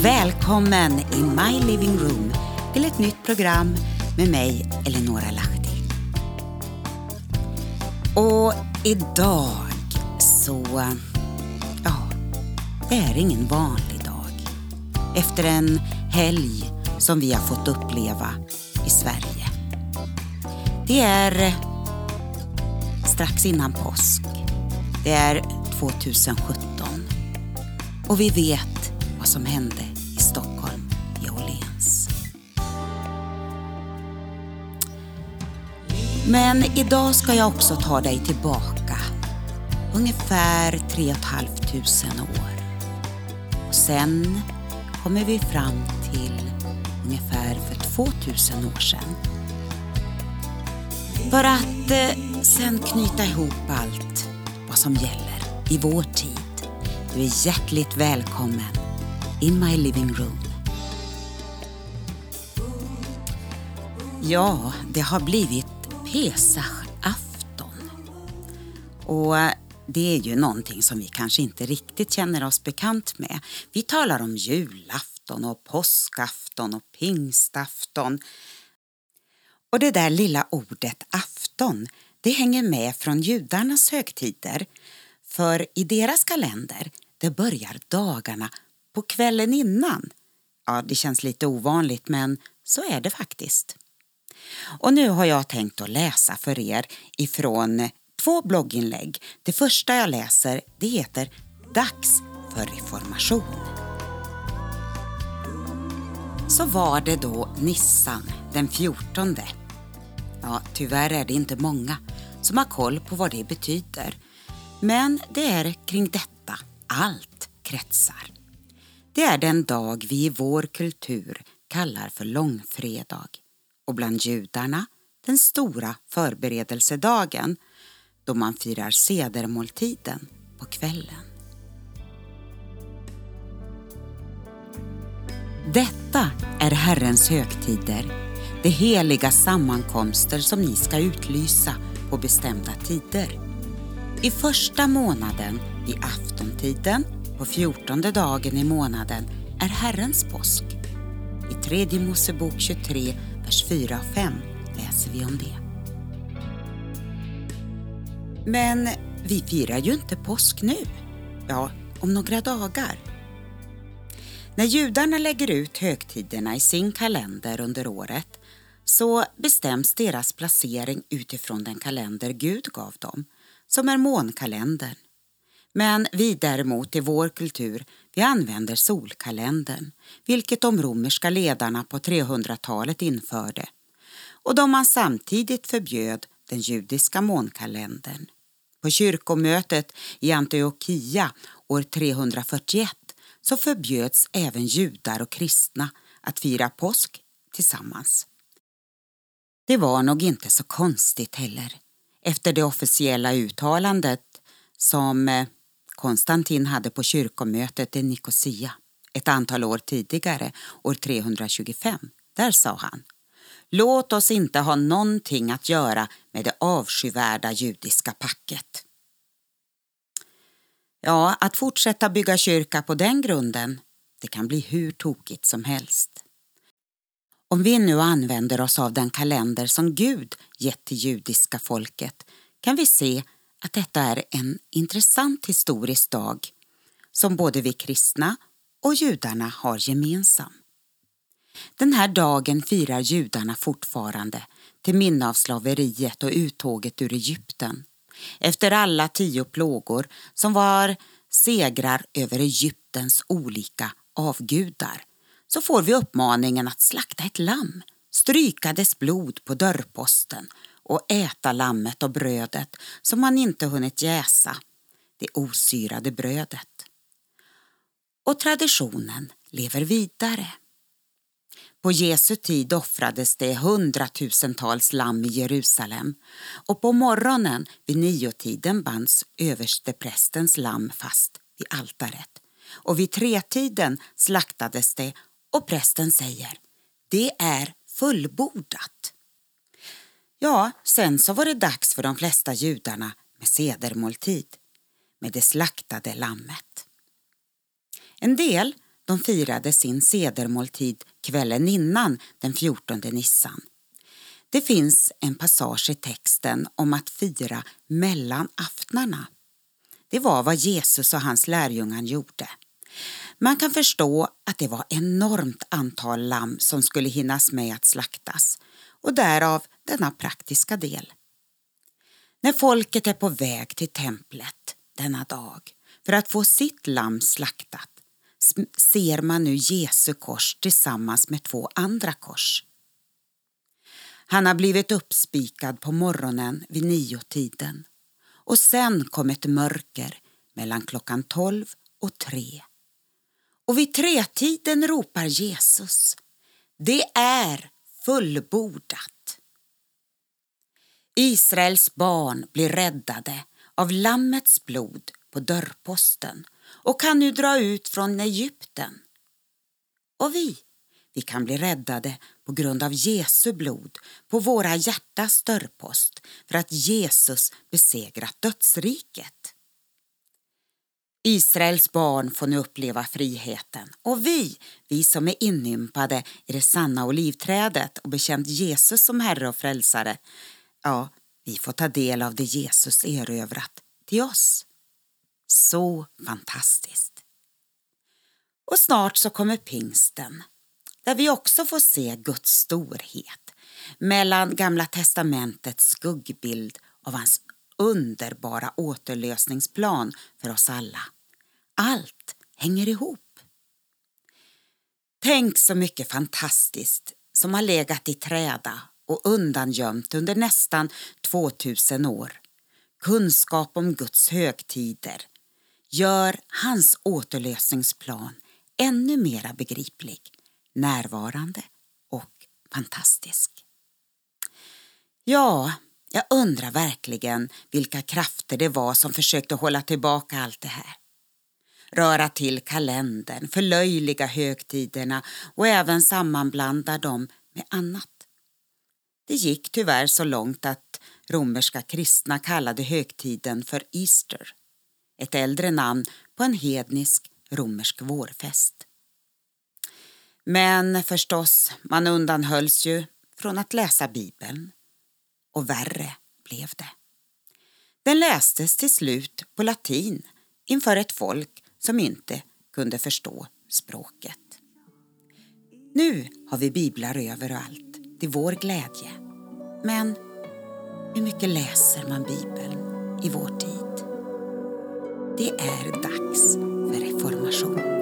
och välkommen i My Living Room till ett nytt program med mig, Eleonora Lahti. Och idag så... Ja, det är ingen vanlig dag. Efter en helg som vi har fått uppleva i Sverige. Det är strax innan påsk. Det är 2017 och vi vet som hände i Stockholm, i Åhléns. Men idag ska jag också ta dig tillbaka ungefär 3 500 år. Och sen kommer vi fram till ungefär för 2000 år sedan. För att eh, sen knyta ihop allt vad som gäller i vår tid. Du är hjärtligt välkommen in my living room. Ja, det har blivit Pesach-afton. Och eh, det är ju någonting som vi kanske inte riktigt känner oss bekant med. Vi talar om julafton och påskafton och pingstafton. Och det där lilla ordet afton, det hänger med från judarnas högtider. För i deras kalender, det börjar dagarna på kvällen innan. Ja, det känns lite ovanligt, men så är det faktiskt. Och nu har jag tänkt att läsa för er ifrån två blogginlägg. Det första jag läser det heter Dags för reformation. Så var det då Nissan den 14. Ja, tyvärr är det inte många som har koll på vad det betyder. Men det är kring detta allt kretsar. Det är den dag vi i vår kultur kallar för långfredag och bland judarna den stora förberedelsedagen då man firar sedermåltiden på kvällen. Detta är Herrens högtider, de heliga sammankomster som ni ska utlysa på bestämda tider. I första månaden, i aftontiden, på fjortonde dagen i månaden, är Herrens påsk. I tredje Mosebok 23, vers 4 och 5 läser vi om det. Men vi firar ju inte påsk nu. Ja, om några dagar. När judarna lägger ut högtiderna i sin kalender under året så bestäms deras placering utifrån den kalender Gud gav dem, som är månkalendern. Men vi däremot i vår kultur, vi använder solkalendern, vilket de romerska ledarna på 300-talet införde och då man samtidigt förbjöd den judiska månkalendern. På kyrkomötet i Antiochia år 341 så förbjöds även judar och kristna att fira påsk tillsammans. Det var nog inte så konstigt heller efter det officiella uttalandet som eh, Konstantin hade på kyrkomötet i Nikosia ett antal år tidigare, år 325. Där sa han Låt oss inte ha någonting att göra med det avskyvärda judiska packet. Ja, att fortsätta bygga kyrka på den grunden, det kan bli hur tokigt som helst. Om vi nu använder oss av den kalender som Gud gett till judiska folket kan vi se att detta är en intressant historisk dag som både vi kristna och judarna har gemensam. Den här dagen firar judarna fortfarande till minne av slaveriet och uttåget ur Egypten. Efter alla tio plågor som var segrar över Egyptens olika avgudar så får vi uppmaningen att slakta ett lamm, stryka dess blod på dörrposten och äta lammet och brödet som man inte hunnit jäsa, det osyrade brödet. Och traditionen lever vidare. På Jesu tid offrades det hundratusentals lamm i Jerusalem och på morgonen vid niotiden bands översteprästens lamm fast vid altaret. Och vid tretiden slaktades det och prästen säger det är fullbordat. Ja, sen så var det dags för de flesta judarna med sedermåltid med det slaktade lammet. En del de firade sin sedermåltid kvällen innan den 14 Nissan. Det finns en passage i texten om att fira mellan aftnarna. Det var vad Jesus och hans lärjungar gjorde. Man kan förstå att det var enormt antal lamm som skulle hinnas med att slaktas och därav denna praktiska del. När folket är på väg till templet denna dag för att få sitt lamm slaktat ser man nu Jesu kors tillsammans med två andra kors. Han har blivit uppspikad på morgonen vid niotiden och sen kom ett mörker mellan klockan tolv och tre. Och vid tretiden ropar Jesus, det är fullbordat. Israels barn blir räddade av Lammets blod på dörrposten och kan nu dra ut från Egypten. Och vi, vi kan bli räddade på grund av Jesu blod på våra hjärtas dörrpost för att Jesus besegrat dödsriket. Israels barn får nu uppleva friheten och vi, vi som är inympade i det sanna olivträdet och bekänt Jesus som Herre och Frälsare, ja, vi får ta del av det Jesus erövrat till oss. Så fantastiskt! Och snart så kommer pingsten där vi också får se Guds storhet mellan Gamla testamentets skuggbild av hans underbara återlösningsplan för oss alla. Allt hänger ihop. Tänk så mycket fantastiskt som har legat i träda och undangömt under nästan 2000 år. Kunskap om Guds högtider gör hans återlösningsplan ännu mera begriplig, närvarande och fantastisk. Ja, jag undrar verkligen vilka krafter det var som försökte hålla tillbaka allt det här. Röra till kalendern, förlöjliga högtiderna och även sammanblanda dem med annat. Det gick tyvärr så långt att romerska kristna kallade högtiden för Easter, ett äldre namn på en hednisk romersk vårfest. Men förstås, man undanhölls ju från att läsa Bibeln och värre blev det. Den lästes till slut på latin inför ett folk som inte kunde förstå språket. Nu har vi biblar överallt till vår glädje. Men hur mycket läser man Bibeln i vår tid? Det är dags för reformation.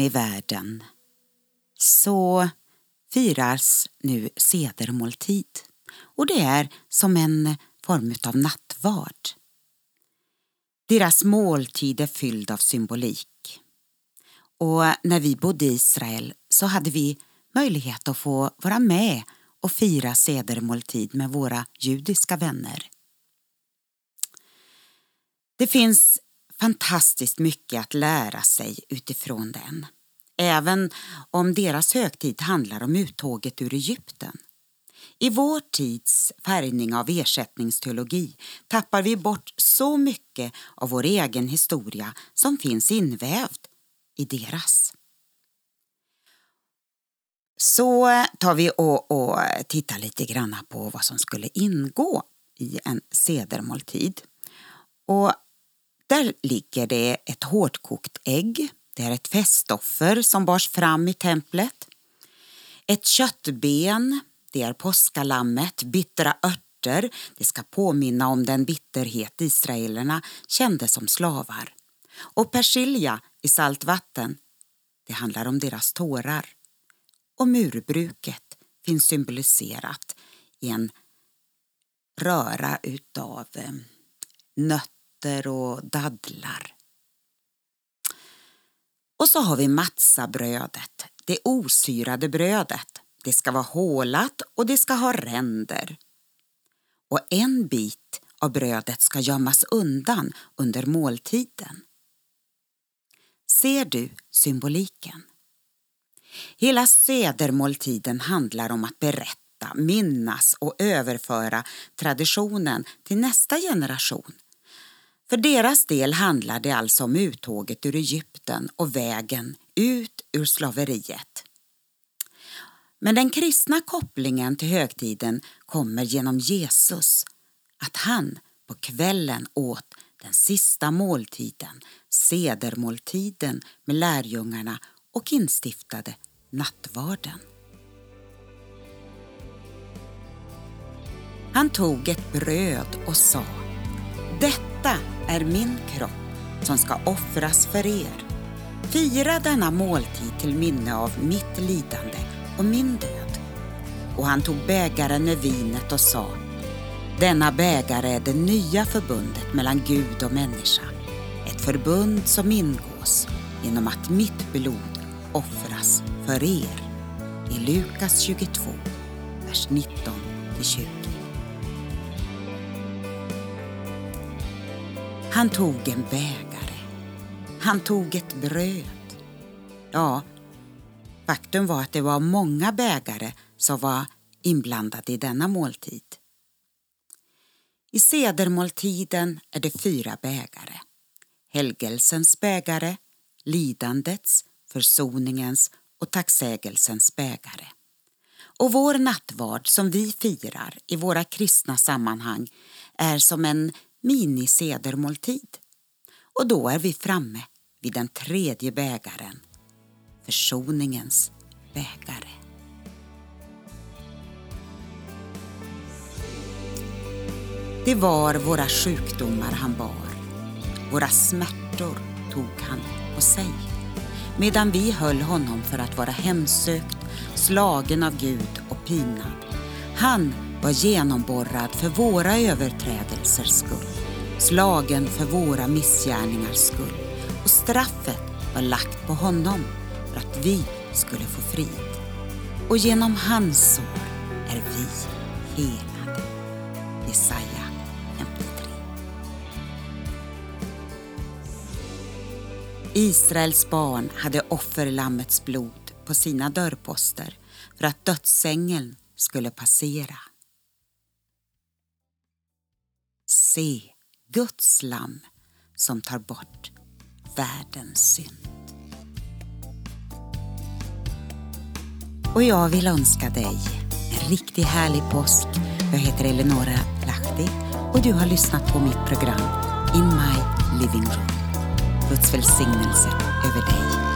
I världen så firas nu sedermåltid och det är som en form av nattvard. Deras måltid är fylld av symbolik. Och när vi bodde i Israel så hade vi möjlighet att få vara med och fira sedermåltid med våra judiska vänner. Det finns fantastiskt mycket att lära sig utifrån den. Även om deras högtid handlar om uttåget ur Egypten. I vår tids färgning av ersättningsteologi tappar vi bort så mycket av vår egen historia som finns invävd i deras. Så tar vi och, och tittar lite grann på vad som skulle ingå i en sedermåltid. Och där ligger det ett hårdkokt ägg. Det är ett festoffer som bars fram i templet. Ett köttben, det är påskalammet, bittra örter. Det ska påminna om den bitterhet israelerna kände som slavar. Och persilja i saltvatten, det handlar om deras tårar. Och murbruket finns symboliserat i en röra utav eh, nötter nötter och dadlar. Och så har vi matsabrödet, det osyrade brödet. Det ska vara hålat och det ska ha ränder. Och en bit av brödet ska gömmas undan under måltiden. Ser du symboliken? Hela sedermåltiden handlar om att berätta, minnas och överföra traditionen till nästa generation för deras del handlar det alltså om uttåget ur Egypten och vägen ut ur slaveriet. Men den kristna kopplingen till högtiden kommer genom Jesus, att han på kvällen åt den sista måltiden, sedermåltiden med lärjungarna och instiftade nattvarden. Han tog ett bröd och sa detta är min kropp som ska offras för er. Fira denna måltid till minne av mitt lidande och min död. Och han tog bägaren med vinet och sa Denna bägare är det nya förbundet mellan Gud och människa. Ett förbund som ingås genom att mitt blod offras för er. I Lukas 22, vers 19-20. Han tog en bägare. Han tog ett bröd. Ja, faktum var att det var många bägare som var inblandade i denna måltid. I sedermåltiden är det fyra bägare. Helgelsens bägare, lidandets, försoningens och tacksägelsens bägare. Och vår nattvard som vi firar i våra kristna sammanhang är som en minisedermåltid. Och då är vi framme vid den tredje bägaren, försoningens bägare. Det var våra sjukdomar han bar, våra smärtor tog han på sig medan vi höll honom för att vara hemsökt, slagen av Gud och pinad. Han var genomborrad för våra överträdelsers skull, slagen för våra missgärningars skull och straffet var lagt på honom för att vi skulle få frid. Och genom hans sår är vi helade. Jesaja 53. Israels barn hade offerlammets blod på sina dörrposter för att dödsängeln skulle passera. Se Guds lam som tar bort världens synd. Och jag vill önska dig en riktigt härlig påsk. Jag heter Eleonora Lahti och du har lyssnat på mitt program In My Living Room. Guds välsignelse över dig.